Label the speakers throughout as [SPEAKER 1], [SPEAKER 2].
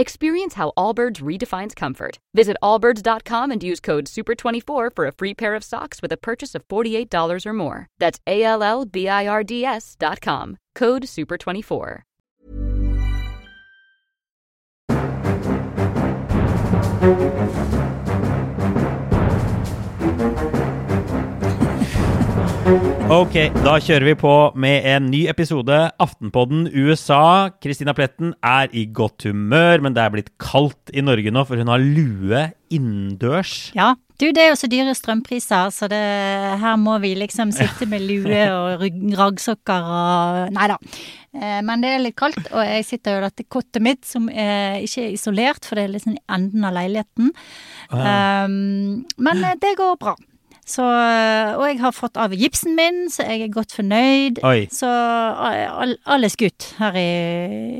[SPEAKER 1] Experience how Allbirds redefines comfort. Visit allbirds.com and use code SUPER24 for a free pair of socks with a purchase of $48 or more. That's A L L B I R D S.com. Code SUPER24.
[SPEAKER 2] Ok, da kjører vi på med en ny episode. Aftenpodden USA. Kristina Pletten er i godt humør, men det er blitt kaldt i Norge nå, for hun har lue innendørs.
[SPEAKER 3] Ja, du, det er jo så dyre strømpriser, så det, her må vi liksom sitte med lue og raggsokker og Nei da. Eh, Men det er litt kaldt, og jeg sitter jo i dette kottet mitt som er ikke er isolert, for det er liksom i enden av leiligheten. Um, men eh, det går bra. Så, og jeg har fått av gipsen min, så jeg er godt fornøyd.
[SPEAKER 2] Oi.
[SPEAKER 3] Så alle all er skutt her i,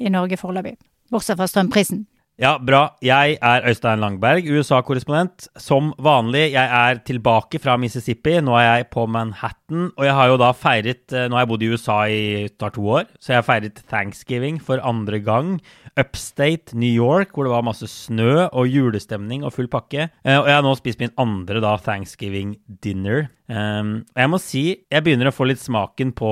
[SPEAKER 3] i Norge foreløpig. Bortsett fra strømprisen.
[SPEAKER 2] Ja, bra. Jeg er Øystein Langberg, USA-korrespondent. Som vanlig, jeg er tilbake fra Mississippi. Nå er jeg på Manhattan, og jeg har jo da feiret eh, Nå har jeg bodd i USA i snart to år, så jeg har feiret thanksgiving for andre gang. Upstate New York, hvor det var masse snø og julestemning og full pakke. Eh, Og jeg har nå spist min andre da thanksgiving dinner. Um, og jeg må si, jeg begynner å få litt smaken på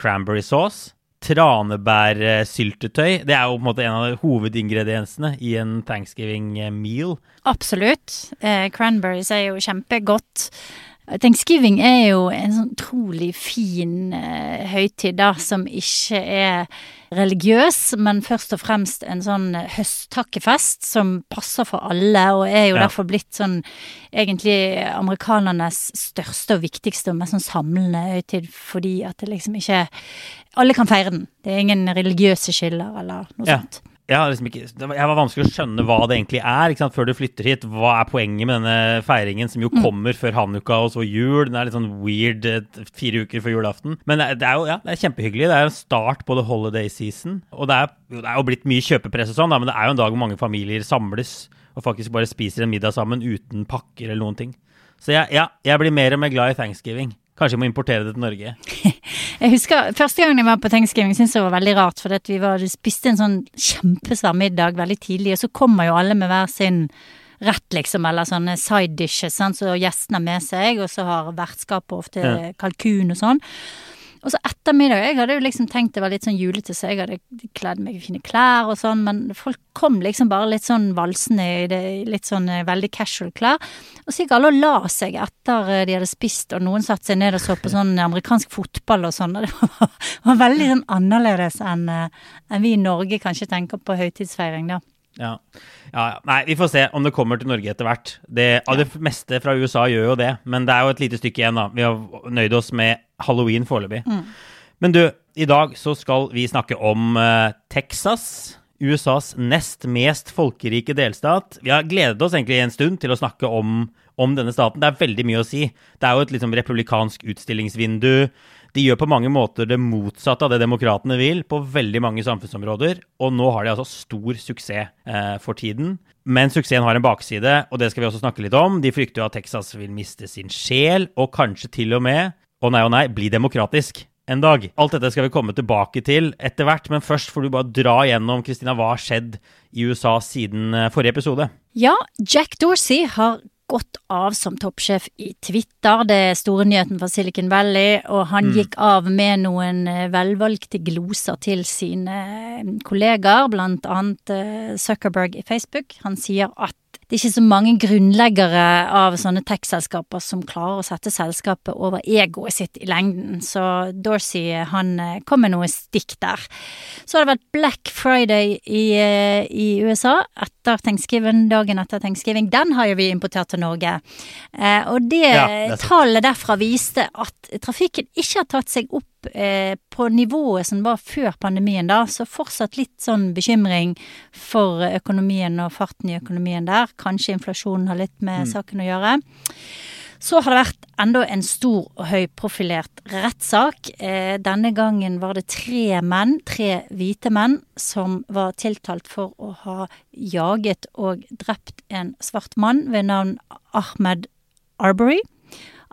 [SPEAKER 2] cranberry sauce tranebærsyltetøy. Det er jo på en måte en av hovedingrediensene i en thanksgiving eh, meal.
[SPEAKER 3] Absolutt. Eh, cranberries er jo kjempegodt. Thanksgiving er jo en sånn utrolig fin eh, høytid, da, som ikke er religiøs, men først og fremst en sånn høsttakkefest som passer for alle, og er jo
[SPEAKER 2] Ja.
[SPEAKER 3] derfor blitt sånn egentlig amerikanernes største og viktigste og mest sånn samlende høytid, fordi at det liksom ikke Alle kan feire den. Det er ingen religiøse skiller eller noe
[SPEAKER 2] Ja.
[SPEAKER 3] sånt.
[SPEAKER 2] Jeg, har liksom ikke, jeg var vanskelig å skjønne hva det egentlig er før du flytter hit. Hva er poenget med denne feiringen, som jo kommer før hanukka og så jul? Den er litt sånn weird eh, fire uker før julaften. Men det er, jo ja, det er kjempehyggelig. Det er en start på the holiday season. Og det er, det er jo blitt mye kjøpepress og sånn, men det er jo en dag hvor mange familier samles og faktisk bare spiser en middag sammen uten pakker eller noen ting. Så jeg, ja, jeg blir mer og mer glad i thanksgiving. Kanskje jeg må importere det til Norge.
[SPEAKER 3] Jeg husker Første gangen jeg var på Thanksgiving, syntes jeg det var veldig rart. For vi var, spiste en sånn kjempesvær middag veldig tidlig, og så kommer jo alle med hver sin rett, liksom, eller sånne side dishes, sant? så gjestene har med seg, og så har vertskapet ofte
[SPEAKER 2] Ja.
[SPEAKER 3] kalkun og sånn. Og så etter middag Jeg hadde jo liksom tenkt det var litt sånn julete, så jeg hadde kledd meg i fine klær og sånn, men folk kom liksom bare litt sånn valsende i det, litt sånn eh, veldig casual klær. Og så gikk alle og la seg etter eh, de hadde spist, og noen satte seg ned og så på sånn amerikansk fotball og sånn, og det var, var veldig sånn annerledes enn en vi i Norge kanskje tenker på høytidsfeiring, da.
[SPEAKER 2] Ja. ja, ja. Nei, vi får se om det kommer til Norge etter hvert. Det, av det meste fra USA gjør jo det, men det er jo et lite stykke igjen, da. Vi har nøyd oss med halloween foreløpig. Men du, i dag så skal vi snakke om uh, Texas. USAs nest mest folkerike delstat. Vi har gledet oss egentlig en stund til å snakke om, om denne staten. Det er veldig mye å si. Det er jo et liksom republikansk utstillingsvindu. De gjør på mange måter det motsatte av det demokratene vil på veldig mange samfunnsområder, og nå har de altså stor suksess eh, for tiden. Men suksessen har en bakside, og det skal vi også snakke litt om. De frykter jo at Texas vil miste sin sjel, og kanskje til og med, å nei å nei, bli demokratisk en dag. Alt dette skal vi komme tilbake til etter hvert, men først får du bare dra gjennom Kristina, hva har skjedd i USA siden eh, forrige episode?
[SPEAKER 3] Ja, Jack Dorsey har gått av som toppsjef i Twitter. Det er store nyheten fra Silicon Valley. Og han mm. gikk av med noen eh, velvalgte gloser til sine kollegaer, blant annet eh, Zuckerberg i Facebook. Han sier at det er ikke så mange grunnleggere av sånne tech-selskaper som klarer å sette selskapet over egoet sitt i lengden, så Dorsey han kom med noe stikk der. Så har det vært Black Friday i, i USA etter thanksgiving, dagen etter thanksgiving. Den har jo vi importert til Norge. Eh, og det, ja, tallet derfra viste at trafikken ikke har tatt seg opp eh, på nivået som var før pandemien, da. Så fortsatt litt sånn bekymring for økonomien og farten i økonomien der. Kanskje inflasjonen har litt med mm. saken å gjøre. Så har det vært enda en stor og høyprofilert rettssak. Eh, denne gangen var det tre menn, tre hvite menn, som var tiltalt for å ha jaget og drept en svart mann ved navn Ahmed Arbery.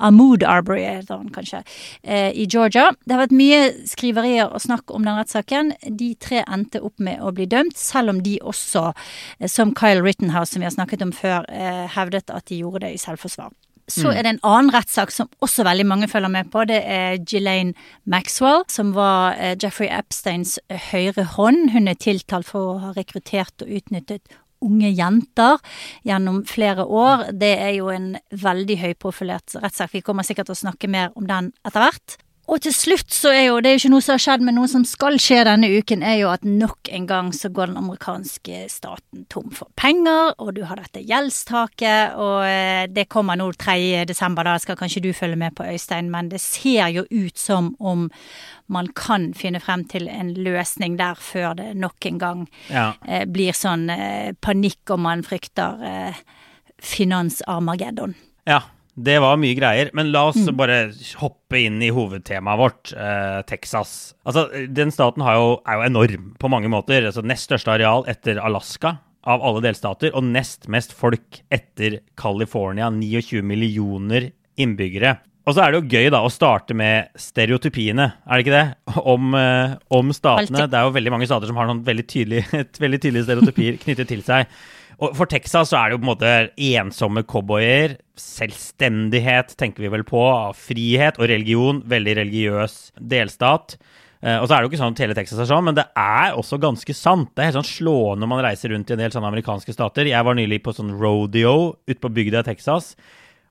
[SPEAKER 3] Ahmood Arbery heter han kanskje, eh, i Georgia. Det har vært mye skriverier og snakk om den rettssaken. De tre endte opp med å bli dømt, selv om de også, eh, som Kyle Rittenhouse, som vi har snakket om før, eh, hevdet at de gjorde det i selvforsvar. Så mm. er det en annen rettssak som også veldig mange følger med på. Det er Ghislaine Maxwell, som var Jeffrey Epsteins høyre hånd. Hun er tiltalt for å ha rekruttert og utnyttet unge jenter gjennom flere år. Det er jo en veldig høyprofilert rettssak. Vi kommer sikkert til å snakke mer om den etter hvert. Og til slutt så er jo det er jo ikke noe som har skjedd, men noe som skal skje denne uken, er jo at nok en gang så går den amerikanske staten tom for penger, og du har dette gjeldstaket, og eh, det kommer nå 3. desember, da skal kanskje du følge med på, Øystein, men det ser jo ut som om man kan finne frem til en løsning der før det nok en gang ja. eh, blir sånn eh, panikk, og man frykter eh, finans-Armageddon.
[SPEAKER 2] Ja, det var mye greier, men la oss mm. bare hoppe inn i hovedtemaet vårt, eh, Texas. Altså, Den staten jo, er jo enorm på mange måter. Altså, nest største areal etter Alaska av alle delstater, og nest mest folk etter California. 29 millioner innbyggere. Og så er det jo gøy da å starte med stereotypiene, er det ikke det? Om, eh, om statene. Det er jo veldig mange stater som har veldig tydelige, veldig tydelige stereotypier knyttet til seg. Og for Texas så er det jo på en måte ensomme cowboyer. Selvstendighet tenker vi vel på. Frihet og religion. Veldig religiøs delstat. Uh, og så er det jo ikke sånn at hele Texas er sånn, men det er også ganske sant. Det er helt sånn slående når man reiser rundt i en del sånne amerikanske stater. Jeg var nylig på sånn rodeo ute på bygda i Texas,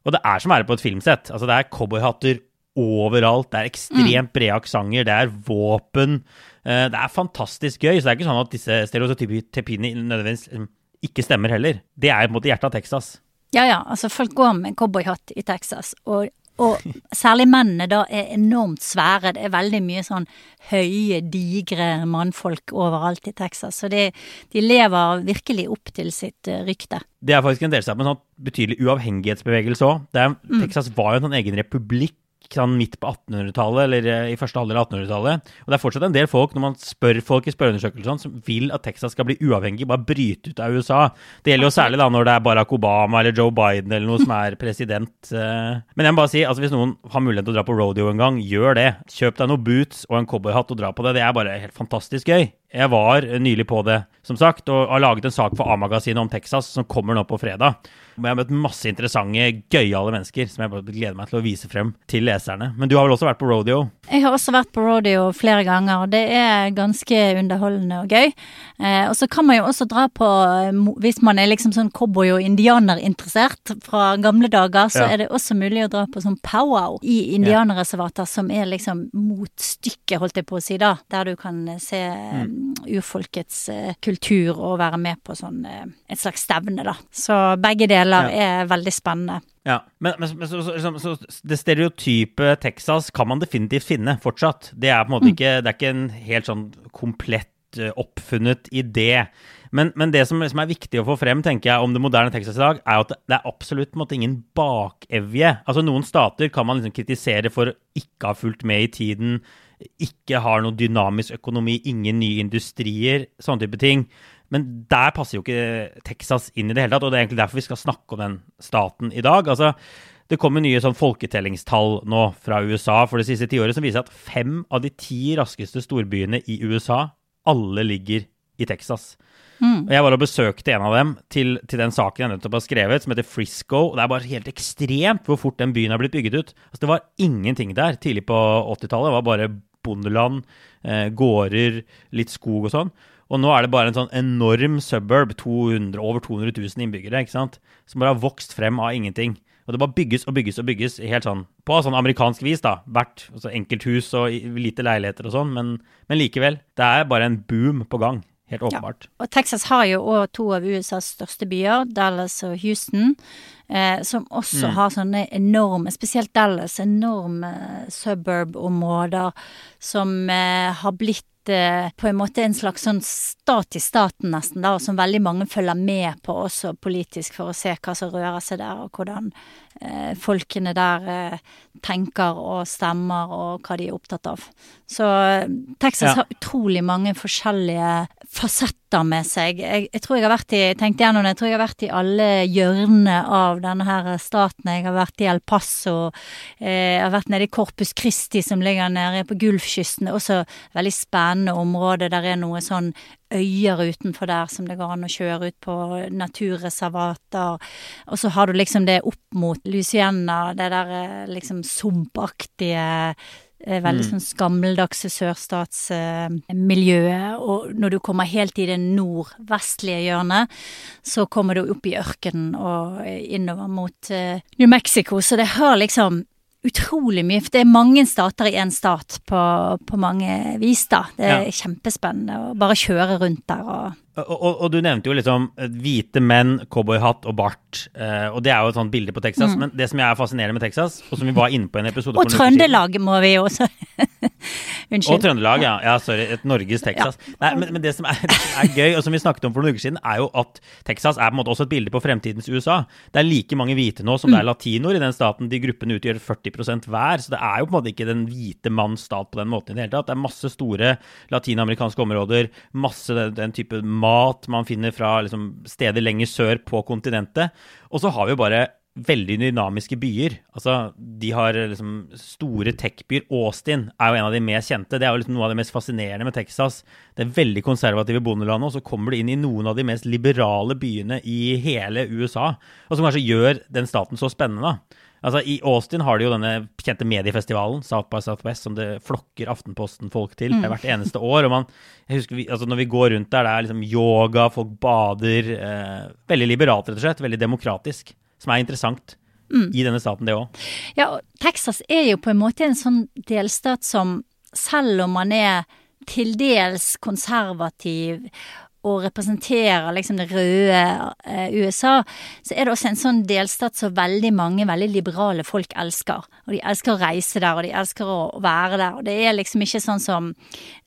[SPEAKER 2] og det er som å være på et filmsett. Altså, det er cowboyhatter overalt. Det er ekstremt mm. brede aksenter, det er våpen. Uh, det er fantastisk gøy. Så det er ikke sånn at disse stereotypiene nødvendigvis liksom, ikke stemmer heller. Det er på en måte hjertet av Texas.
[SPEAKER 3] Ja ja, altså folk går med cowboyhatt i Texas, og, og særlig mennene da er enormt svære. Det er veldig mye sånn høye, digre mannfolk overalt i Texas. Så de, de lever virkelig opp til sitt uh, rykte.
[SPEAKER 2] Det er faktisk en del med en sånn betydelig uavhengighetsbevegelse òg. Mm. Texas var jo en sånn egen republikk sånn midt på 1800-tallet, eller eh, i første halvdel av 1800-tallet. Og det er fortsatt en del folk, når man spør folk i spørreundersøkelser, som vil at Texas skal bli uavhengig, bare bryte ut av USA. Det gjelder jo særlig da når det er Barack Obama eller Joe Biden eller noe som er president. Eh. Men jeg må bare si, altså hvis noen har mulighet til å dra på rodeo en gang, gjør det. Kjøp deg noen boots og en cowboyhatt og dra på det. Det er bare helt fantastisk gøy. Jeg var nylig på det, som sagt, og har laget en sak for A-magasinet om Texas som kommer nå på fredag. Og jeg har møtt masse interessante, gøyale mennesker som jeg bare gleder meg til å vise frem til leserne. Men du har vel også vært på rodeo?
[SPEAKER 3] Jeg har også vært på rodeo flere ganger, og det er ganske underholdende og gøy. Eh, og så kan man jo også dra på, hvis man er liksom sånn cowboy- og indianerinteressert fra gamle dager, så ja. er det også mulig å dra på sånn powwow i indianerreservater, ja. som er liksom motstykket, holdt jeg på å si da, der du kan se mm. Urfolkets eh, kultur og være med på sånn eh, et slags stevne, da. Så begge deler ja. er veldig spennende.
[SPEAKER 2] Ja, Men, men, så, så, så, det stereotype Texas kan man definitivt finne fortsatt. Det er på en måte mm. ikke, det er ikke en helt sånn komplett oppfunnet idé. Men, men det som, som, er viktig å få frem tenker jeg, om det moderne Texas i dag, er at det er absolutt måte, ingen bakevje. Altså Noen stater kan man liksom kritisere for å ikke ha fulgt med i tiden, ikke har noen dynamisk økonomi, ingen nye industrier, sånne type ting. Men der passer jo ikke Texas inn i det hele tatt, og det er egentlig derfor vi skal snakke om den staten i dag. Altså, det kommer nye sånn folketellingstall nå fra USA for det siste tiåret som viser at fem av de ti raskeste storbyene i USA, alle ligger i Texas. Mm. Og Jeg var og besøkte en av dem til, til den saken jeg nettopp har skrevet, som heter Frisco. og Det er bare helt ekstremt hvor fort den byen har blitt bygget ut. Altså, det var ingenting der tidlig på 80-tallet. Det var bare bondeland, eh, gårder, litt skog og sånn. Og nå er det bare en sånn enorm suburb, 200, over 200 000 innbyggere, ikke sant? som bare har vokst frem av ingenting. Og det bare bygges og bygges og bygges helt sånn, på sånn amerikansk vis. da, Hvert altså enkelthus og lite leiligheter og sånn, men, men, likevel. Det er bare en boom på gang. Helt åpenbart.
[SPEAKER 3] Ja. Og Texas har jo òg to av USAs største byer, Dallas og Houston, eh, som også mm. har sånne enorme, spesielt Dallas, enorme suburb-områder som eh, har blitt på en måte en slags sånn stat i staten, nesten, da, som veldig mange følger med på også politisk for å se hva som rører seg der, og hvordan eh, folkene der eh, tenker og stemmer, og hva de er opptatt av. Så eh, Texas ja. har utrolig mange forskjellige fasetter med seg. Jeg, jeg tror jeg har vært i tenkte gjennom det, jeg tror jeg har vært i alle hjørnene av denne her staten. Jeg har vært i El Paso, eh, jeg har vært nede i Corpus Christi som ligger nede på Gulfkysten. Det er også veldig spennende område. Der er noe sånn øyer utenfor der som det går an å kjøre ut på, naturreservater. Og så har du liksom det opp mot Luciana, det der eh, liksom sumpaktige Veldig mm. sånn gammeldagse sørstatsmiljøet. Eh, og når du kommer helt i det nordvestlige hjørnet, så kommer du opp i ørkenen og innover mot New Mexico. Så det har liksom utrolig mye. For det er mange stater i én stat på, på, mange vis, da. Det er ja. kjempespennende å bare kjøre rundt der og
[SPEAKER 2] og, og, du nevnte jo liksom hvite menn, cowboyhatt og bart. Eh, og det er jo et sånt bilde på Texas. Mm. Men det som jeg er fascinerende med Texas, og som vi var inne på i en episode
[SPEAKER 3] Og Trøndelag må vi jo også
[SPEAKER 2] Unnskyld. Og Trøndelag, ja. ja. Sorry. Et Norges Texas. Ja. Nei, men, men det, som er, det, som er, gøy, og som vi snakket om for noen uker siden, er jo at Texas er på en måte også et bilde på fremtidens USA. Det er like mange hvite nå som mm. det er latinoer i den staten. De gruppene utgjør 40% hver. Så det er jo på en måte ikke den hvite manns stat på den måten i det hele tatt. Det er masse store latinamerikanske områder, masse den, den type mat man finner fra liksom, steder lenger sør på kontinentet. Og så har vi jo bare veldig dynamiske byer. Altså, de har liksom store tech-byer. Austin er jo en av de mest kjente. Det er jo liksom noe av det mest fascinerende med Texas. Det er veldig konservative bondelandet, og så kommer du inn i noen av de mest liberale byene i hele USA. Og som kanskje gjør den staten så spennende. da. Altså, I Austin har de jo denne kjente mediefestivalen, South by Southwest, som det flokker Aftenposten-folk til mm. hvert eneste år. og man, jeg husker vi, altså Når vi går rundt der, det er liksom yoga, folk bader. Eh, veldig liberalt, rett og slett. Veldig demokratisk. Som er interessant mm. i denne staten, det òg.
[SPEAKER 3] Ja, Texas er jo på en måte en sånn delstat som selv om man er til dels konservativ og representerer liksom det røde eh, USA, så er det også en sånn delstat som veldig mange veldig liberale folk elsker. Og de elsker å reise der, og de elsker å være der. Og det er liksom ikke sånn som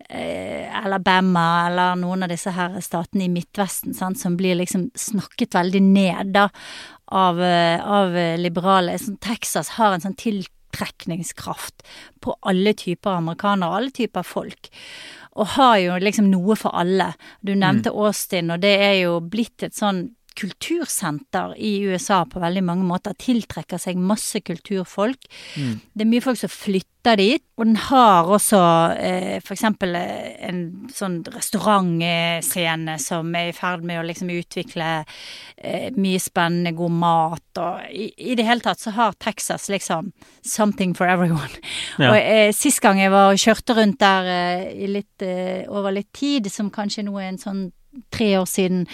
[SPEAKER 3] eh, Alabama eller noen av disse her statene i Midtvesten sant, som blir liksom snakket veldig ned da av, eh, av liberale. Sånn, Texas har en sånn tiltrekningskraft på alle typer amerikanere, alle typer folk og har jo liksom noe for alle. Du nevnte mm. Austin, og det er jo blitt et sånn kultursenter i USA på veldig mange måter. Tiltrekker seg masse kulturfolk. Mm. Det er mye folk som flytter dit. Og den har også eh, f.eks. Eh, en sånn restaurantscene som er i ferd med å liksom utvikle eh, mye spennende, god mat. Og i, i, det hele tatt så har Texas liksom something for everyone. Ja. Og eh, sist gang jeg var og kjørte rundt der eh, i litt, eh, over litt tid, som kanskje nå er en sånn tre år siden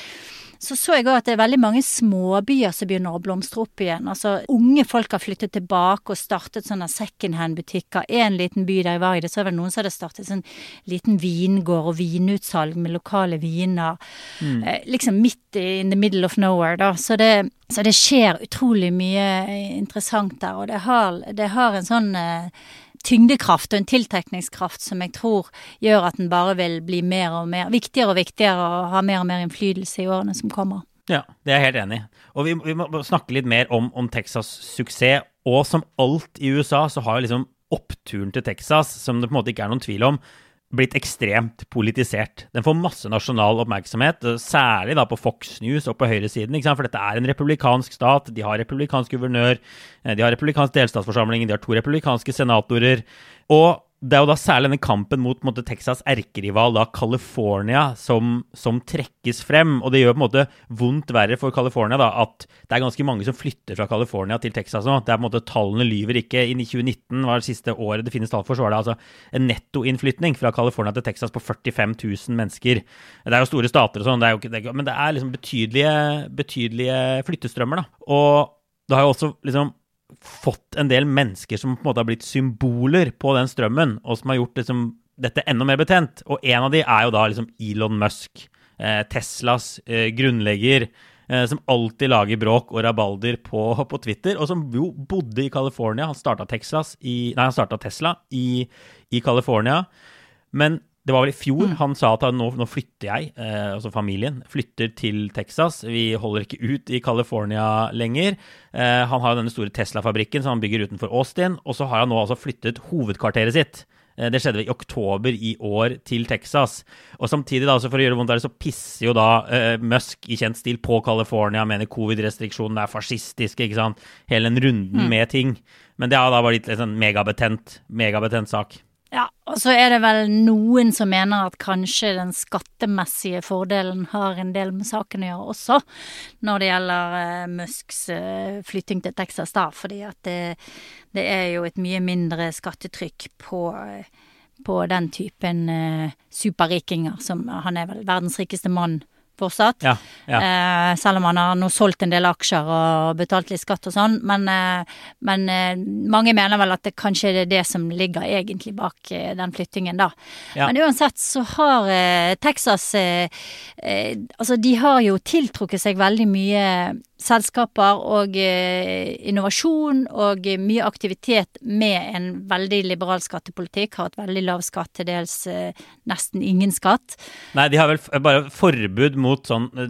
[SPEAKER 3] så så jeg òg at det er veldig mange småbyer som begynner å blomstre opp igjen. Altså unge folk har flyttet tilbake og startet sånne secondhand-butikker. En liten by der jeg var i det, så var det noen som hadde startet sånn liten vingård og vinutsalg med lokale viner. Mm. Eh, liksom midt in the middle of nowhere, da. Så det, så det skjer utrolig mye interessant der. Og det har, det har en sånn eh, tyngdekraft og en tiltrekningskraft som jeg tror gjør at den bare vil bli mer og mer viktigere og viktigere og ha mer og mer innflytelse i årene som kommer.
[SPEAKER 2] Ja, det er jeg helt enig i. Og vi, vi, må snakke litt mer om, om Texas' suksess. Og som alt i USA, så har jo liksom oppturen til Texas, som det på en måte ikke er noen tvil om, blitt ekstremt politisert. Den får masse nasjonal oppmerksomhet, særlig da på Fox News og på høyresiden. ikke sant? For dette er en republikansk stat. De har republikansk guvernør, eh, de har republikansk delstatsforsamling, de har to republikanske senatorer. Og det er jo da særlig denne kampen mot måte, Texas' erkerival, da California, som, som, trekkes frem. Og det gjør på en måte vondt verre for California da, at det er ganske mange som flytter fra California til Texas nå. Det er på en måte, Tallene lyver ikke. I 2019 var det siste året det finnes tall for, så var det altså en nettoinnflytning fra California til Texas på 45 000 mennesker. Det er jo store stater og sånn, men det er liksom betydelige, betydelige flyttestrømmer. da. Og det har jo også liksom fått en del mennesker som på en måte har blitt symboler på den strømmen, og som har gjort liksom, dette enda mer betent. Og en av de er jo da liksom Elon Musk, eh, Teslas eh, grunnlegger, eh, som alltid lager bråk og rabalder på, på, Twitter, og som jo bodde i California. Han starta Tesla i, i California. Men det var vel i fjor mm. han sa at han, nå, nå, flytter jeg, eh, altså familien, flytter til Texas. Vi holder ikke ut i California lenger. Eh, han har jo denne store Tesla-fabrikken som han bygger utenfor Austin. Og så har han nå altså flyttet hovedkvarteret sitt. Eh, det skjedde i oktober i år til Texas. Og samtidig, da, for å gjøre det vondt, så pisser jo da eh, Musk i kjent stil på California, mener covid-restriksjonene er fascistiske, ikke sant. Hele den runden mm. med ting. Men det har da blitt en sånn megabetent, megabetent sak.
[SPEAKER 3] Ja, og så er det vel noen som mener at kanskje den skattemessige fordelen har en del med saken å gjøre også, når det gjelder uh, Musks uh, flytting til Texas, da. Fordi at det, det, er jo et mye mindre skattetrykk på, uh, på den typen superrikinger som Han er vel verdens rikeste mann fortsatt. Ja, ja. Eh, selv om han har nå solgt en del aksjer og betalt litt skatt og sånn. Men, eh, men eh, mange mener vel at det kanskje er det som ligger egentlig bak eh, den flyttingen, da. Ja. Men uansett så har eh, Texas eh, Altså, de har jo tiltrukket seg veldig mye selskaper og innovasjon og mye aktivitet med en veldig liberal skattepolitikk. Har et veldig lav skatt, til dels nesten ingen skatt.
[SPEAKER 2] Nei, de har vel bare forbud mot sånn eh,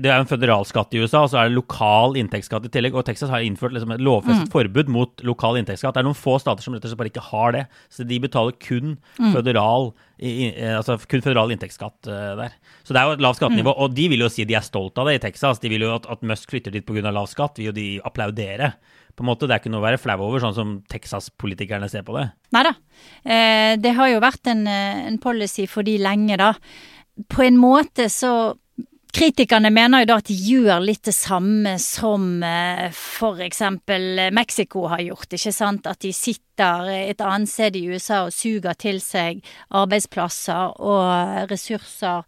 [SPEAKER 2] Det er en føderalskatt i USA, og så er det lokal inntektsskatt i tillegg. Og Texas har innført liksom et lovfestet mm. forbud mot lokal inntektsskatt. Det er noen få stater som rett og slett bare ikke har det. Så de betaler kun mm. føderal i, altså kun føderal inntektsskatt uh, der. Så det er jo et lavt skattenivå. Mm. Og de vil jo si de er stolt av det i Texas. De vil jo at, at Musk flytter dit pga. lav skatt, vil jo de applaudere. På en måte, Det er ikke noe å være flau over, sånn som Texas-politikerne ser på det.
[SPEAKER 3] Nei da. Eh, det har jo vært en, eh, en policy for de lenge, da. På en måte så Kritikerne mener jo da at de gjør litt det samme som eh, for eksempel Mexico har gjort, ikke sant. At de sitter et annet sted i USA og suger til seg arbeidsplasser og ressurser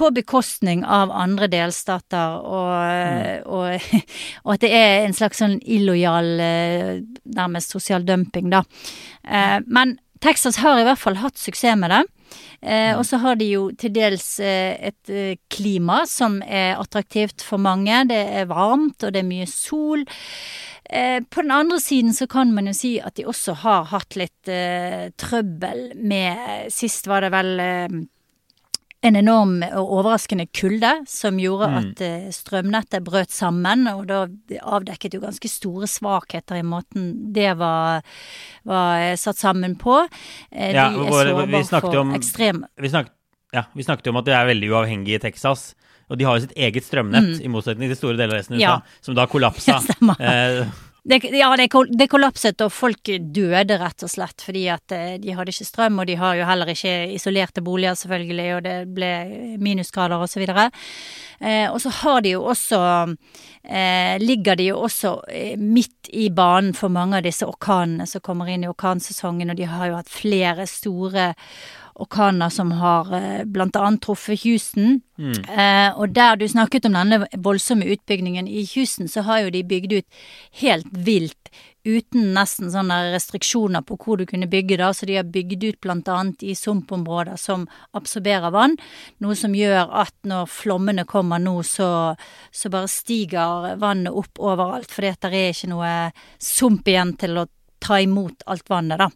[SPEAKER 3] på bekostning av andre delstater, og, mm. og, og at det er en slags sånn illojal, eh, nærmest sosial dumping, da. Eh, men Texas har i hvert fall hatt suksess med det. Eh, og så har de jo til dels eh, et eh, klima som er attraktivt for mange. Det er varmt, og det er mye sol. Eh, på den andre siden så kan man jo si at de også har hatt litt eh, trøbbel med Sist var det vel en enorm og overraskende kulde som gjorde mm. at uh, strømnettet brøt sammen. Og da avdekket jo ganske store svakheter i måten det var, var eh, satt sammen på. De ja, er sårbare for om, ekstrem
[SPEAKER 2] vi snakket, ja, vi snakket om at de er veldig uavhengige i Texas. Og de har jo sitt eget strømnett, mm. i motsetning til store deler av resten av USA, ja. som da kollapsa.
[SPEAKER 3] Det, ja, det, kollapset, og folk døde rett og slett fordi at eh, de hadde ikke strøm, og de har jo heller ikke isolerte boliger, selvfølgelig, og det ble minusgrader videre. Eh, og så har de jo også eh, Ligger de jo også eh, midt i banen for mange av disse orkanene som kommer inn i orkansesongen, og de har jo hatt flere store orkaner som har bl.a. blant annet truffet Houston. Mm. Eh, og der du snakket om denne voldsomme utbyggingen i Houston, så har jo de bygd ut helt vilt uten nesten sånne restriksjoner på hvor du kunne bygge da, så de har bygd ut annet i sumpområder som absorberer vann, noe som gjør at når flommene kommer nå, så, så bare stiger vannet opp overalt, fordi at det er ikke noe sump igjen til å ta imot alt vannet, da.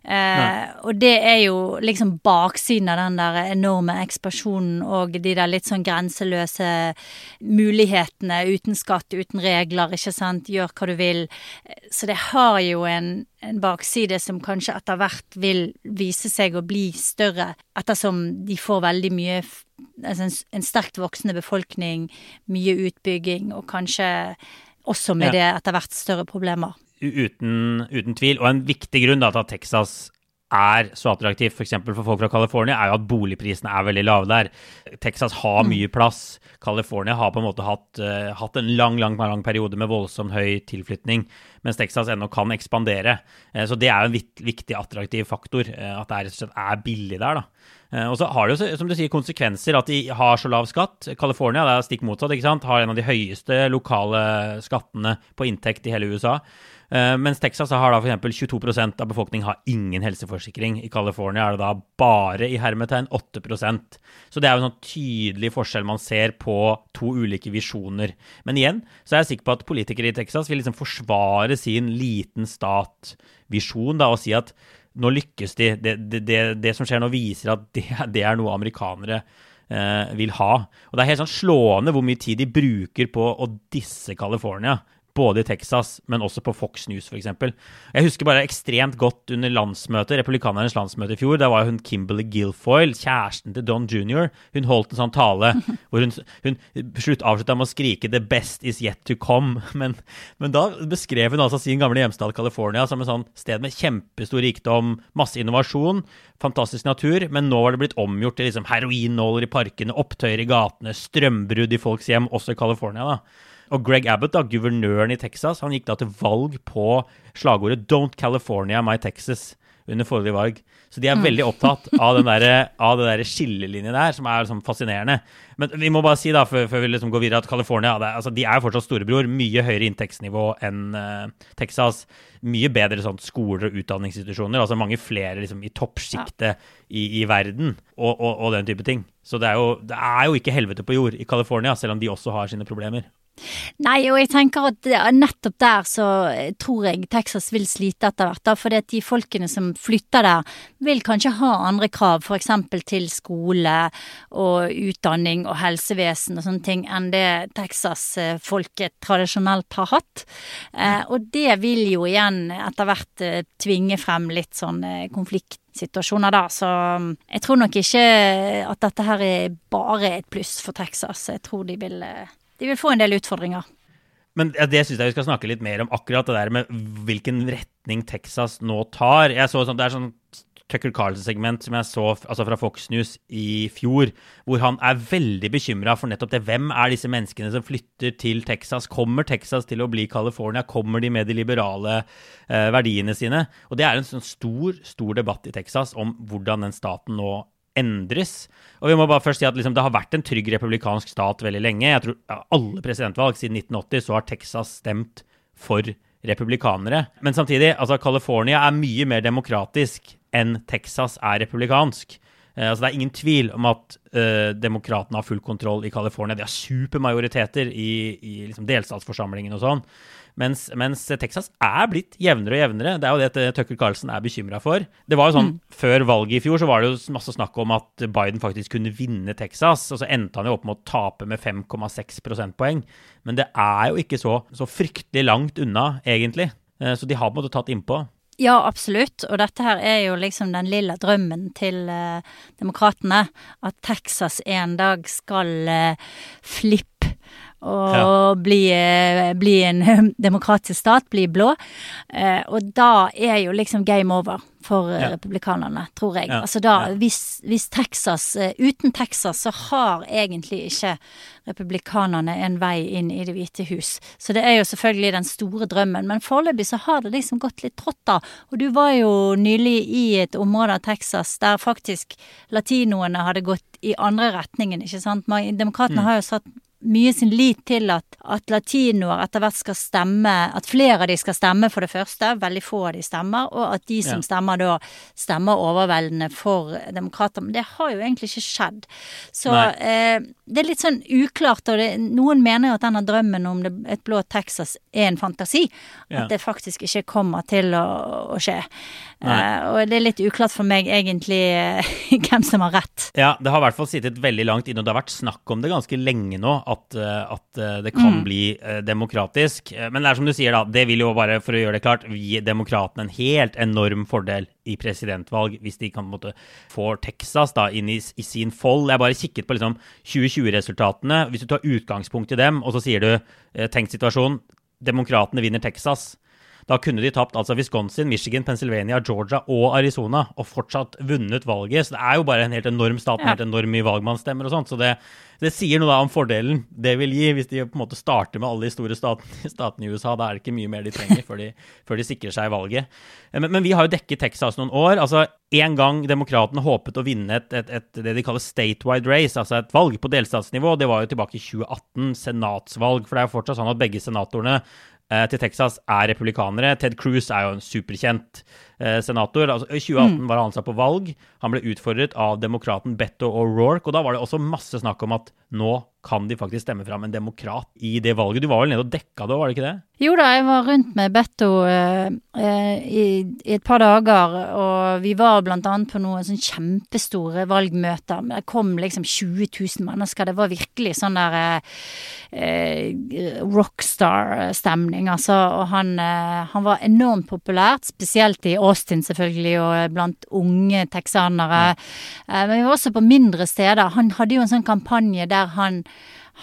[SPEAKER 3] Eh, og det er jo liksom baksiden av den der enorme ekspansjonen og de der litt sånn grenseløse mulighetene uten skatt, uten regler, ikke sant, gjør hva du vil. Så det har jo en, en bakside som kanskje etter hvert vil vise seg å bli større, ettersom de får veldig mye altså en, en sterkt voksende befolkning, mye utbygging og kanskje også med ja. det etter hvert større problemer
[SPEAKER 2] uten, uten, tvil. Og en viktig grunn da, til at Texas er så attraktivt f.eks. For, for folk fra California, er jo at boligprisene er veldig lave der. Texas har mye mm. plass. California har på en måte hatt, uh, hatt en lang lang, lang periode med voldsomt høy tilflytning, mens Texas ennå kan ekspandere. Uh, så det er jo en viktig attraktiv faktor, uh, at det rett og slett er billig der. da. Og så har det jo, som du sier, konsekvenser at de har så lav skatt. California det er stikk motsatt, ikke sant? har en av de høyeste lokale skattene på inntekt i hele USA. Uh, mens Texas har da f.eks. 22% av befolkningen har ingen helseforsikring. I California er det da bare i hermetegn 8% Så det er jo en sånn tydelig forskjell man ser på to ulike visjoner. Men igjen så er jeg sikker på at politikere i Texas vil liksom forsvare sin liten stat-visjon og si at nå lykkes de. Det, det, det, det som skjer nå, viser at det, er noe amerikanere uh, vil ha. Og det er helt sånn slående hvor mye tid de bruker på å disse California både i Texas, men også på Fox News f.eks. Jeg husker bare ekstremt godt under landsmøtet, republikanernes landsmøte i fjor. Da var hun Kimberley Guilfoyle, kjæresten til Don jr. Hun holdt en sånn tale hvor hun, hun slutt avslutta med å skrike 'The best is yet to come'. Men, men da beskrev hun altså sin gamle hjemstad California som et sånn sted med kjempestor rikdom, masse innovasjon, fantastisk natur, men nå var det blitt omgjort til liksom heroinnåler i parkene, opptøyer i gatene, strømbrudd i folks hjem, også i California. da. Og Greg Abbott, da, guvernøren i Texas, han gikk da til valg på slagordet 'Don't California my Texas' under forrige valg. Så de er mm. veldig opptatt av, den der, av det der skillelinjen der, som er liksom fascinerende. Men vi må bare si, da, før, før vi liksom går videre, at California det, altså, de er jo fortsatt storebror. Mye høyere inntektsnivå enn uh, Texas. Mye bedre sånn, skoler og utdanningsinstitusjoner. altså Mange flere liksom, i toppsjiktet ja. i, i, verden, og, og, og, den type ting. Så det er, jo, det er jo ikke helvete på jord i California, selv om de også har sine problemer.
[SPEAKER 3] Nei, og jeg tenker at nettopp der så eh, tror jeg Texas vil slite etter hvert. da, fordi de folkene som flytter der, vil kanskje ha andre krav, f.eks. til skole og utdanning og helsevesen og sånne ting, enn det Texas-folket tradisjonelt har hatt. Eh, og det vil jo igjen etter hvert eh, tvinge frem litt sånn konfliktsituasjoner da, så mm, jeg tror nok ikke at dette her er bare et pluss for Texas. Jeg tror de vil de vil få en del utfordringer.
[SPEAKER 2] Men det syns jeg vi skal snakke litt mer om, akkurat det der med hvilken retning Texas nå tar. Jeg så sånn, Det er sånn Tucker Carlson-segment som jeg så altså fra Fox News i fjor, hvor han er veldig bekymra for nettopp det. Hvem er disse menneskene som flytter til Texas? Kommer Texas til å bli California? Kommer de med de liberale eh, verdiene sine? Og det er en sånn stor, stor debatt i Texas om hvordan den staten nå endres. Og vi må bare først si at liksom, Det har vært en trygg republikansk stat veldig lenge. Jeg tror ja, Alle presidentvalg siden 1980 så har Texas stemt for republikanere. Men samtidig, altså California er mye mer demokratisk enn Texas er republikansk. Eh, altså Det er ingen tvil om at eh, demokratene har full kontroll i California. De har supermajoriteter i, i liksom delstatsforsamlingen og sånn. Mens, mens, Texas er blitt jevnere og jevnere. Det er jo det Tucker Carlsen er bekymra for. Det var jo sånn, mm. Før valget i fjor så var det jo masse snakk om at Biden faktisk kunne vinne Texas. Og så endte han jo opp med å tape med 5,6 prosentpoeng. Men det er jo ikke så, så fryktelig langt unna, egentlig. Eh, så de har på en måte tatt innpå.
[SPEAKER 3] Ja, absolutt. Og dette her er jo liksom den lille drømmen til eh, demokratene. At Texas en dag skal eh, flippe og ja. bli, eh, bli, en demokratisk stat, bli blå. Eh, og da er jo liksom game over for ja. republikanerne, tror jeg. Ja. Altså da, hvis, hvis, Texas eh, Uten Texas så har egentlig ikke republikanerne en vei inn i Det hvite hus. Så det er jo selvfølgelig den store drømmen. Men foreløpig så har det liksom gått litt trått, da. Og du var jo nylig i et område av Texas der faktisk latinoene hadde gått i andre retningen, ikke sant. Demokratene mm. har jo satt mye sin lit til at, at latinoer etter hvert skal stemme At flere av de skal stemme, for det første. Veldig få av de stemmer. Og at de som ja. stemmer da, stemmer overveldende for demokrater. Men det har jo egentlig ikke skjedd. Så eh, det er litt sånn uklart. Og det, noen mener jo at denne drømmen om det, et blå Texas er en fantasi. Ja. At det faktisk ikke kommer til å, å skje. Eh, og det er litt uklart for meg egentlig uh, hvem som har rett.
[SPEAKER 2] Ja, det har i hvert fall sittet veldig langt inne, og det har vært snakk om det ganske lenge nå, at, uh, at det kan mm. bli demokratisk. Men det er som du sier, da, det vil jo bare, for å gjøre det klart, gi demokratene en helt enorm fordel i presidentvalg hvis de kan måtte få Texas da, inn i, i, sin fold. Jeg bare kikket på liksom, 2020-resultatene. Hvis du tar utgangspunkt i dem, og så sier du tenkt situasjon, demokratene vinner Texas. Da kunne de tapt altså Wisconsin, Michigan, Pennsylvania, Georgia og Arizona og fortsatt vunnet valget. Så det er jo bare en helt enorm stat med helt enorm mye valgmannsstemmer og sånt. Så det, det sier noe da om fordelen det vil gi, hvis de på en måte starter med alle de store statene, statene i USA. Da er det ikke mye mer de trenger før de, før de sikrer seg valget. Men, men, vi har jo dekket Texas noen år. altså En gang demokratene håpet å vinne et, et, et, det de kaller statewide race, altså et valg på delstatsnivå, det var jo tilbake i 2018, senatsvalg. For det er jo fortsatt sånn at begge senatorene Eh, til Texas er republikanere. Ted Cruz er jo en superkjent eh, senator. Altså, I 2018 mm. var han ansatt på valg. Han ble utfordret av demokraten Betto O'Rourke. Og da var det også masse snakk om at nå kan de faktisk stemme fram en demokrat i det valget. Du var vel nede og dekka det, var det ikke det?
[SPEAKER 3] Jo da, jeg var rundt med Betto eh, eh, i, i, et par dager, og vi var blant annet på noen sånn kjempestore valgmøter. Det kom liksom 20 000 mennesker. Det var virkelig sånn der eh, eh rockstar-stemning, altså. Og han, eh, han, var enormt populært, spesielt i Austin selvfølgelig, og blant unge texanere. Ja. men vi var også på mindre steder. Han hadde jo en sånn kampanje der han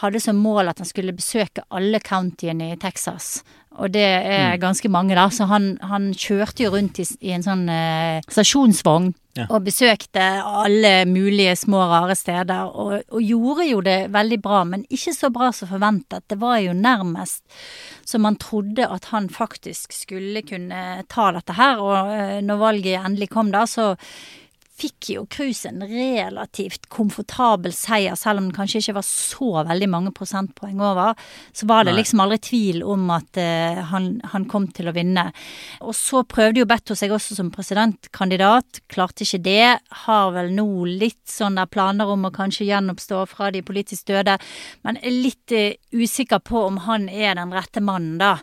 [SPEAKER 3] hadde som mål at han skulle besøke alle countyene i Texas. Og det er mm. ganske mange, da. Så han, han kjørte jo rundt i, i en sånn eh, stasjonsvogn. Ja. Og besøkte alle mulige små, rare steder. Og, og, gjorde jo det veldig bra, men ikke så bra som forventet. Det var jo nærmest så man trodde at han faktisk skulle kunne ta dette her. Og eh, når valget endelig kom da, så fikk jo Cruise en relativt komfortabel seier, selv om den kanskje ikke var så veldig mange prosentpoeng over. Så var det Nei. liksom aldri tvil om at uh, han, han, kom til å vinne. Og så prøvde jo Betto seg også som presidentkandidat, klarte ikke det. Har vel nå litt sånne planer om å kanskje gjenoppstå fra de politisk døde, men er litt uh, usikker på om han er den rette mannen, da.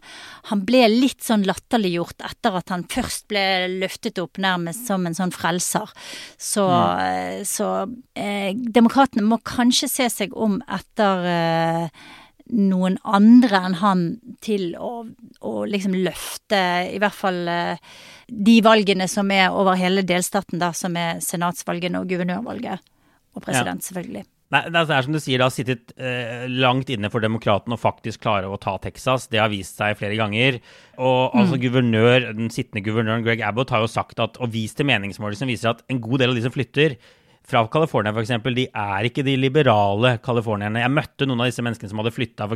[SPEAKER 3] Han ble litt sånn latterliggjort etter at han først ble løftet opp nærmest som en sånn frelser. Så, mm. så eh, demokratene må kanskje se seg om etter eh, noen andre enn han til å, å, liksom løfte i hvert fall eh, de valgene som er over hele delstaten, da, som er senatsvalgene og guvernørvalget. Og president, ja. selvfølgelig.
[SPEAKER 2] Nei, det er som du sier, det har sittet eh, langt inne for demokratene å faktisk klare å ta Texas. Det har vist seg flere ganger. Og mm. altså guvernør, Den sittende guvernøren Greg Abbott har jo sagt at, og vist til meningsmålinger som viser at en god del av de som flytter, fra California f.eks., de er ikke de liberale californierne. Jeg møtte noen av disse menneskene som hadde flytta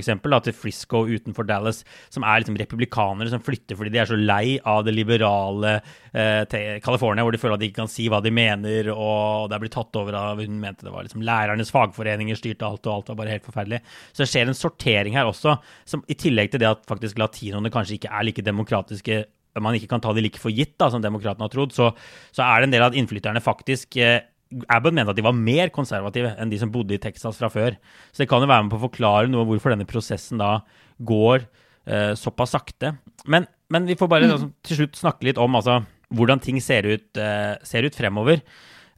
[SPEAKER 2] til Frisco utenfor Dallas, som er liksom republikanere som flytter fordi de er så lei av det liberale eh, hvor de føler at de ikke kan si hva de mener, og det er blitt tatt over av Hun mente det var liksom lærernes fagforeninger styrte alt, og alt var bare helt forferdelig. Så det skjer en sortering her også, som i tillegg til det at faktisk latinoene kanskje ikke er like demokratiske man ikke kan ta de like for gitt da, som demokratene har trodd, så, så er det en del av at innflytterne faktisk eh, Abbott mente at de var mer konservative enn de som bodde i Texas fra før. Så det kan jo være med på å forklare noe hvorfor denne prosessen da går eh, såpass sakte. Men, men, vi får bare altså, til slutt snakke litt om altså, hvordan ting ser ut, eh, ser ut, fremover.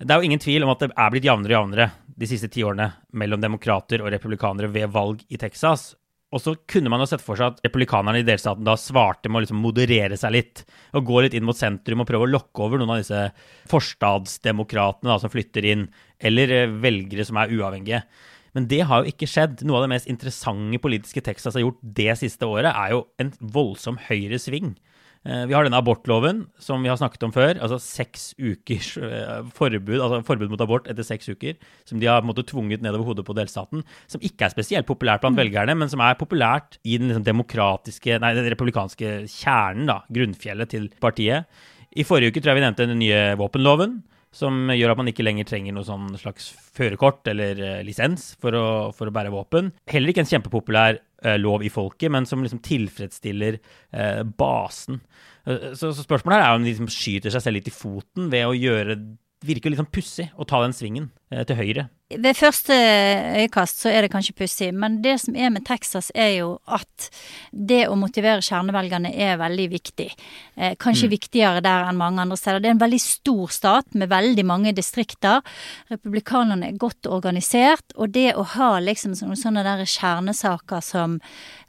[SPEAKER 2] Det er jo ingen tvil om at det er blitt jevnere og jevnere de siste ti årene mellom demokrater og republikanere ved valg i Texas. Og så kunne man jo sett for seg at republikanerne i delstaten da svarte med å liksom moderere seg litt. Og gå litt inn mot sentrum og prøve å lokke over noen av disse forstadsdemokratene som flytter inn. Eller eh, velgere som er uavhengige. Men det har jo ikke skjedd. Noe av det mest interessante politiske Texas har gjort det siste året, er jo en voldsom høyresving. Eh, vi har denne abortloven som vi har snakket om før. altså Seks ukers eh, forbud altså forbud mot abort etter seks uker. Som de har på en måte tvunget nedover hodet på delstaten. Som ikke er spesielt populært blant mm. velgerne, men som er populært i den liksom demokratiske, nei, den republikanske kjernen, da, grunnfjellet til partiet. I forrige uke tror jeg vi nevnte den nye våpenloven. Som gjør at man ikke lenger trenger noe sånn slags førerkort eller eh, lisens for å, for å, bære våpen. Heller ikke en kjempepopulær eh, lov i folket, men som liksom tilfredsstiller eh, basen. Så, så, spørsmålet her er om de liksom skyter seg selv litt i foten ved å gjøre virker litt sånn pussig å ta den svingen til høyre.
[SPEAKER 3] Ved første øyekast så er det kanskje pussig, men det som er med Texas, er jo at det å motivere kjernevelgerne er veldig viktig. Eh, kanskje mm. viktigere der enn mange andre steder. Det er en veldig stor stat med veldig mange distrikter. Republikanerne er godt organisert, og det å ha liksom sånne der kjernesaker som,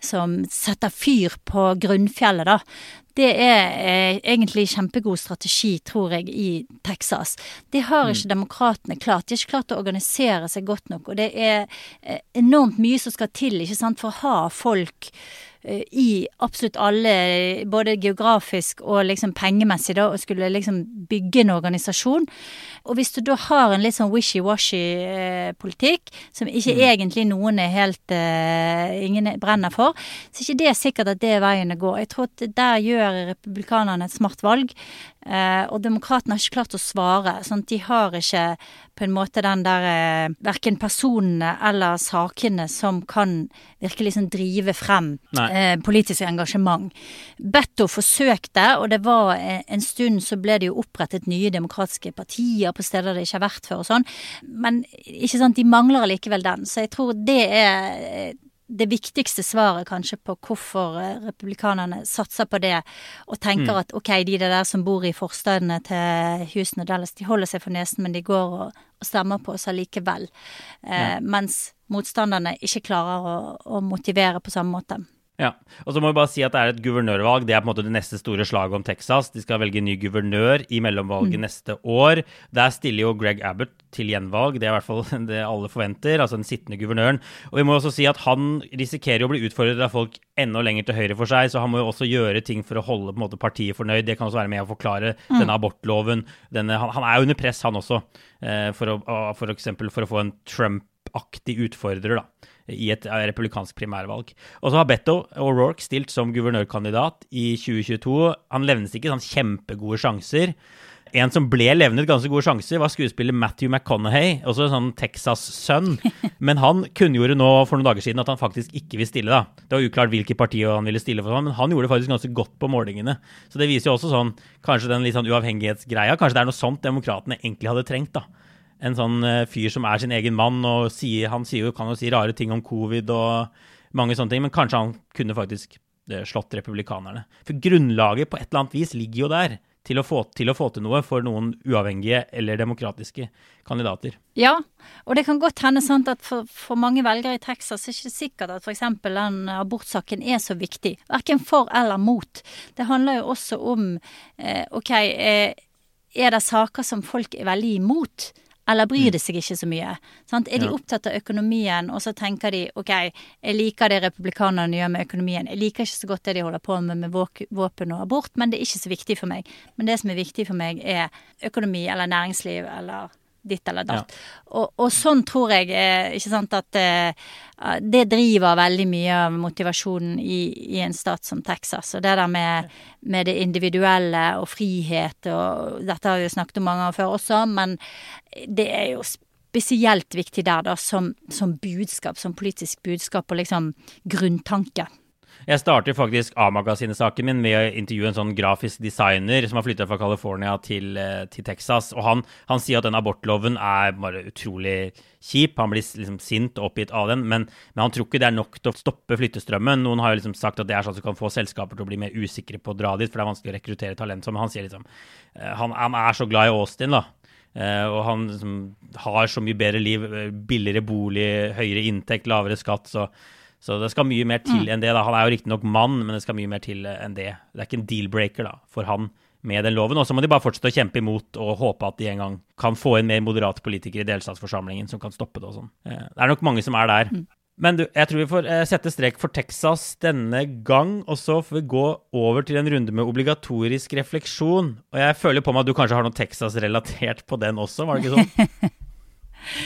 [SPEAKER 3] som setter fyr på grunnfjellet, da, det er eh, egentlig kjempegod strategi, tror jeg, i Texas. Det har ikke mm. demokratene klart. De har ikke klart å organisere seg godt nok. Og det er eh, enormt mye som skal til ikke sant, for å ha folk i absolutt alle, både geografisk og liksom pengemessig, da, og skulle liksom bygge en organisasjon. Og hvis du da har en litt sånn wishy-washy-politikk, eh, som ikke mm. egentlig noen er helt uh, Ingen brenner for, så er ikke det sikkert at det er veien å gå. Jeg tror at der gjør republikanerne et smart valg. Uh, og demokratene har ikke klart å svare. sånn De har ikke på en måte den der uh, Verken personene eller sakene som kan virkelig liksom drive frem uh, politisk engasjement. Betto forsøkte, og det var en stund så ble det jo opprettet nye demokratiske partier på steder det ikke har vært før og sånn. Men ikke sant, de mangler allikevel den. Så jeg tror det er det viktigste svaret kanskje på hvorfor eh, republikanerne satser på det, og tenker mm. at ok, de der som bor i forstedene til Houston og Dallas, de holder seg for nesen, men de går og, og stemmer på oss allikevel. Eh, ja. Mens motstanderne ikke klarer å, å motivere på samme måte.
[SPEAKER 2] Ja, og så må vi bare si at Det er et guvernørvalg. Det er på en måte det neste store slaget om Texas. De skal velge ny guvernør i mellomvalget mm. neste år. Der stiller jo Greg Abbott til gjenvalg. Det er i hvert fall det alle forventer. Altså den sittende guvernøren. Og vi må også si at Han risikerer å bli utfordret av folk enda lenger til høyre for seg, så han må jo også gjøre ting for å holde måte, partiet fornøyd. Det kan også være med å forklare mm. denne abortloven. Denne, han, han, er under press, han også, eh, for, å, for, for å få en Trump-aktig utfordrer. da i et eh, republikansk primærvalg. Og så har Betto O'Rourke stilt som guvernørkandidat i 2022. Han levnes ikke sånn kjempegode sjanser. En som ble levnet ganske gode sjanser, var skuespiller Matthew McConaughey, også en sånn Texas-sønn. Men han kunngjorde nå for noen dager siden at han faktisk ikke vil stille. da. Det var uklart hvilket parti han ville stille for, men han gjorde det faktisk ganske godt på målingene. Så det viser jo også sånn, kanskje den litt sånn uavhengighetsgreia. Kanskje det er noe sånt demokratene egentlig hadde trengt. da en sånn eh, fyr som er sin egen mann, og sier, han sier jo, kan jo si rare ting om covid og mange sånne ting, men kanskje han kunne faktisk eh, slått republikanerne. For grunnlaget på et eller annet vis ligger jo der. Til å, få, til å få til noe for noen uavhengige eller demokratiske kandidater.
[SPEAKER 3] Ja, og det kan godt hende sant, at for, for, mange velgere i Texas er det ikke sikkert at f.eks. den abortsaken er så viktig. Verken for eller mot. Det handler jo også om eh, OK, eh, er det saker som folk er veldig imot? Eller bryr mm. de seg ikke så mye? Sant? Er de opptatt av økonomien, og så tenker de ok, jeg liker det republikanerne gjør med økonomien, jeg liker ikke så godt det de holder på med med våpen og abort, men det er ikke så viktig for meg. Men det som er viktig for meg, er økonomi eller næringsliv eller ditt eller datt. Ja. Og, og, sånn tror jeg eh, ikke sant, at uh, det driver veldig mye av motivasjonen i, i, en stat som Texas. Og det der med, med, det individuelle og frihet og Dette har vi jo snakket om mange ganger før også, men det er jo spesielt viktig der, da, som, som budskap, som politisk budskap og liksom grunntanke.
[SPEAKER 2] Jeg starter faktisk A-magasinet-saken min med å intervjue en sånn grafisk designer som har flytta fra California til, eh, til Texas. Og han, han, sier at den abortloven er bare utrolig kjip. Han blir liksom sint og oppgitt av den, men, men, han tror ikke det er nok til å stoppe flyttestrømmen. Noen har jo liksom sagt at det er sånn du kan få selskaper til å bli mer usikre på å dra dit, for det er vanskelig å rekruttere talent. Men han sier liksom eh, han, han er så glad i Austin, da. Uh, og han liksom, har så mye bedre liv, billigere bolig, høyere inntekt, lavere skatt. Så så det skal mye mer til mm. enn det. da. Han er jo riktignok mann, men det skal mye mer til enn det. Det er ikke en deal-breaker da, for han med den loven. Og så må de bare fortsette å kjempe imot og håpe at de en gang kan få inn mer moderate politikere i delstatsforsamlingen som kan stoppe det og sånn. Eh, det er nok mange som er der. Mm. Men du, jeg tror vi får eh, sette strek for Texas denne gang, og så får vi gå over til en runde med obligatorisk refleksjon. Og jeg føler på meg at du kanskje har noe Texas-relatert på den også, var det ikke sånn?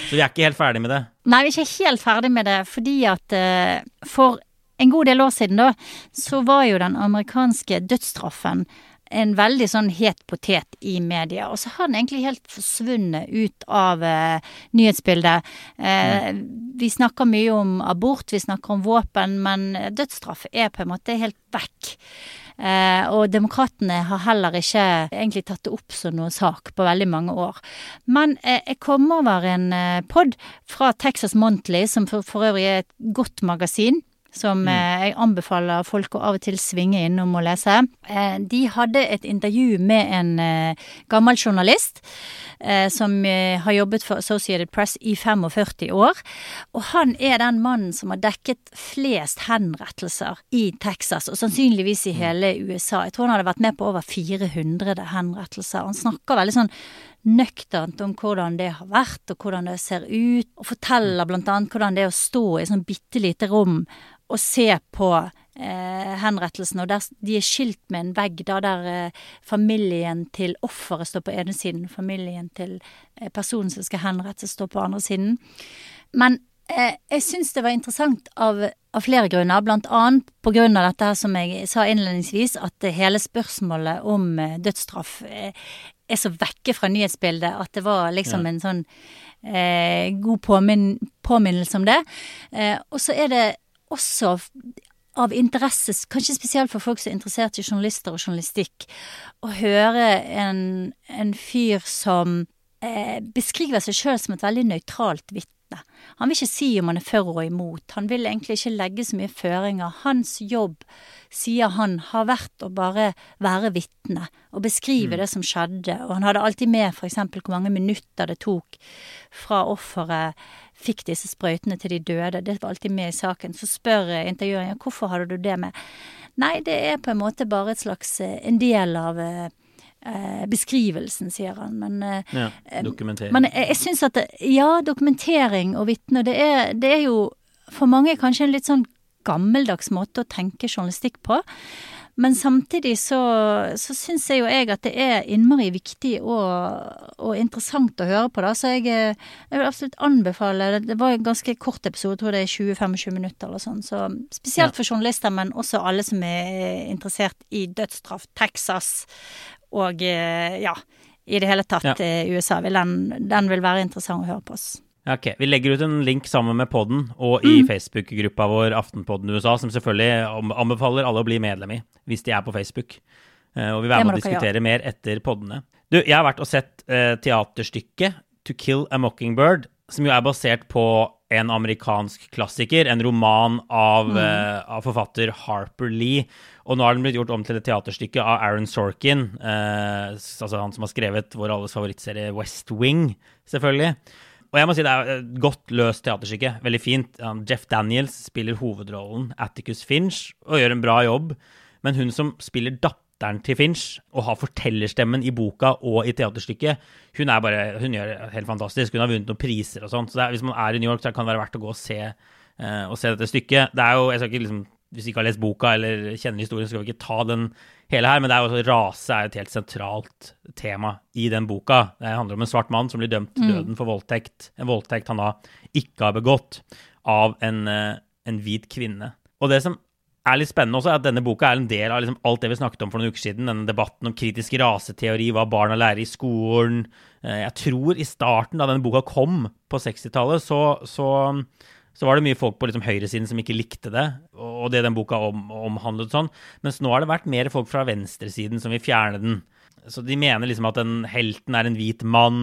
[SPEAKER 2] Så vi er ikke helt ferdig med det?
[SPEAKER 3] Nei, vi er ikke helt ferdig med det, fordi at uh, for en god del år siden, da, så var jo den amerikanske dødsstraffen en veldig sånn het potet i media. Og så har den egentlig helt forsvunnet ut av eh, nyhetsbildet. Eh, vi snakker mye om abort, vi snakker om våpen, men dødsstraff er på en måte helt vekk. Eh, og demokratene har heller ikke egentlig tatt det opp som noen sak på veldig mange år. Men eh, jeg kom over en eh, pod fra Texas Monthly, som for, for øvrig er et godt magasin som eh, jeg anbefaler folk å av og til svinge innom og lese. Eh, de hadde et intervju med en eh, gammel journalist som har jobbet for Associated Press i 45 år. Og han er den mannen som har dekket flest henrettelser i Texas, og sannsynligvis i mm. hele USA. Jeg tror han hadde vært med på over 400 henrettelser. Han snakker veldig sånn nøkternt om hvordan det har vært, og hvordan det ser ut, og forteller blant annet hvordan det er å stå i sånn bitte lite rom og se på eh, henrettelsen. Og der, de er skilt med en vegg da, der eh, familien til offeret står på ene siden, familien til eh, personen som skal henrettes, står på andre siden. Men eh, jeg syns det var interessant av, av, flere grunner, blant annet på grunn av dette her som jeg sa innledningsvis, at hele spørsmålet om eh, dødsstraff eh, er så vekke fra nyhetsbildet at det var liksom ja. en sånn god påminn, påminnelse om det. og så er det også av interesse, kanskje spesielt for folk som er interessert i journalister og journalistikk, å høre en, en fyr som eh, beskriver seg sjøl som et veldig nøytralt vitne. Han vil ikke si om han er for og imot, han vil egentlig ikke legge så mye føringer. Hans jobb, sier han, har vært å bare være vitne og beskrive mm. det som skjedde, og han hadde alltid med f.eks. hvor mange minutter det tok fra offeret fikk disse sprøytene til de døde. Det var alltid med i saken. Så spør intervjueren ja, hvorfor hadde du det med. Nei, det er på en måte bare et slags eh, en del av eh, beskrivelsen, sier han. Men,
[SPEAKER 2] eh, ja, dokumentering.
[SPEAKER 3] Men jeg, jeg syns at det, Ja, dokumentering og vitner, det, det er jo for mange kanskje en litt sånn gammeldags måte å tenke journalistikk på. Men samtidig så, så syns jeg jo jeg at det er innmari viktig og, og interessant å høre på, da. Så jeg, jeg, vil absolutt anbefale Det var en ganske kort episode, jeg tror det er 20-25 minutter eller sånn. Så spesielt ja. for journalister, men også alle som er interessert i dødsstraff, Texas og ja, i det hele tatt ja. Eh, USA. Vil den, den vil være interessant å høre på oss.
[SPEAKER 2] Ok, Vi legger ut en link sammen med podden og i mm. Facebook-gruppa vår Aftenpodden USA, som selvfølgelig anbefaler alle å bli medlem i, hvis de er på Facebook. Uh, og vi vil være med å diskutere mer etter poddene. Du, jeg har vært og sett uh, teaterstykket To Kill a Mockingbird, som jo er basert på en amerikansk klassiker, en roman av, mm. uh, av forfatter Harper Lee. Og nå har den blitt gjort om til et teaterstykke av Aaron Sorkin, altså han som har skrevet vår alles favorittserie West Wing, selvfølgelig. Og jeg må si det er et godt løst teaterstykke. Veldig fint. Jeff Daniels spiller hovedrollen Atticus Finch og gjør en bra jobb. Men hun som spiller datteren til Finch og har fortellerstemmen i boka og i teaterstykket, hun, er bare, hun gjør det helt fantastisk. Hun har vunnet noen priser og sånt. Så er, hvis man er i New York, så kan det være verdt å gå og se, uh, og se dette stykket. Det er jo, jeg skal ikke liksom hvis vi ikke har lest boka eller kjenner historien, så skal vi ikke ta den hele her. Men det er også, rase er et helt sentralt tema i den boka. Det handler om en svart mann som blir dømt til mm. døden for voldtekt. En voldtekt han da ikke har begått av en, eh, en hvit kvinne. Og det som er litt spennende også, er at denne boka er en del av liksom alt det vi snakket om for noen uker siden. Denne debatten om kritisk raseteori, hva barna lærer i skolen. Eh, jeg tror i starten, da denne boka kom på 60-tallet, så, så så var det mye folk på liksom høyresiden som ikke likte det, og det den boka om, omhandlet sånn. Mens nå har det vært mer folk fra venstresiden som vil fjerne den. Så de mener liksom at den helten er en hvit mann.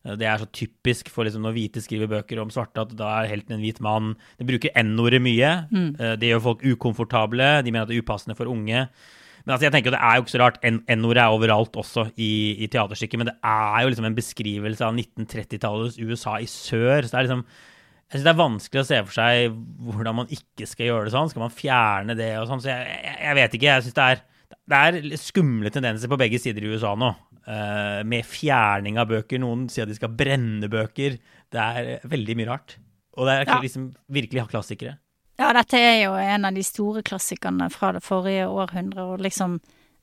[SPEAKER 2] Det er så typisk for liksom når hvite skriver bøker om svarte, at da er helten en hvit mann. De bruker n-ordet mye. Mm. Eh, det gjør folk ukomfortable. De mener at det er upassende for unge. Men altså, jeg tenker Det er jo ikke så rart. N-ordet er overalt også i, i teaterstykket. Men det er jo liksom en beskrivelse av 1930-tallets USA i sør. så det er liksom jeg synes det er vanskelig å se for seg hvordan man ikke skal gjøre det sånn. Skal man fjerne det og sånn? Så jeg, jeg, jeg, vet ikke. Jeg synes det er, det er skumle tendenser på begge sider i USA nå. Uh, med fjerning av bøker. Noen sier at de skal brenne bøker. Det er veldig mye rart. Og det er ja. liksom virkelig klassikere.
[SPEAKER 3] Ja, dette er jo en av de store klassikerne fra det forrige århundret. Og liksom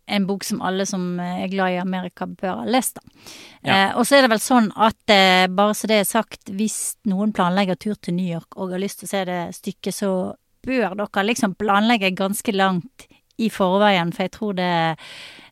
[SPEAKER 3] en bok som alle som eh, er glad i Amerika, bør ha lest. da. Ja. Eh, og så er det vel sånn at eh, bare så det er sagt, hvis noen planlegger tur til New York og har lyst til å se det stykket, så bør dere liksom planlegge ganske langt i forveien, for jeg tror det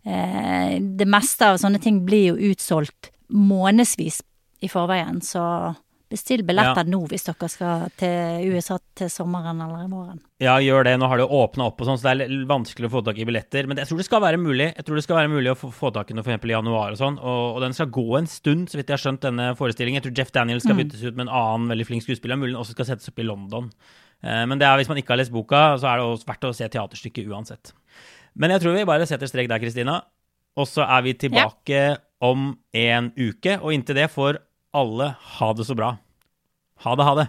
[SPEAKER 3] eh, Det meste av sånne ting blir jo utsolgt månedsvis i forveien, så bestill billetter
[SPEAKER 2] Ja.
[SPEAKER 3] nå hvis dere skal til USA til sommeren eller i våren.
[SPEAKER 2] Ja, gjør det. Nå har det åpna opp, og sånn, så det er litt vanskelig å få tak i billetter. Men jeg tror det skal være mulig Jeg tror det skal være mulig å få, tak i noe f.eks. i januar og sånn. Og, og den skal gå en stund, så vidt jeg har skjønt denne forestillingen. Jeg tror Jeff Daniels skal byttes ut med en annen veldig flink skuespiller. Mulig den også skal settes opp i London. Eh, men det er, hvis man ikke har lest boka, så er det også verdt å se teaterstykket uansett. Men jeg tror vi bare setter strek der, Kristina. Og så er vi tilbake om en uke. Og inntil det får alle ha det så bra. Ha det, ha det.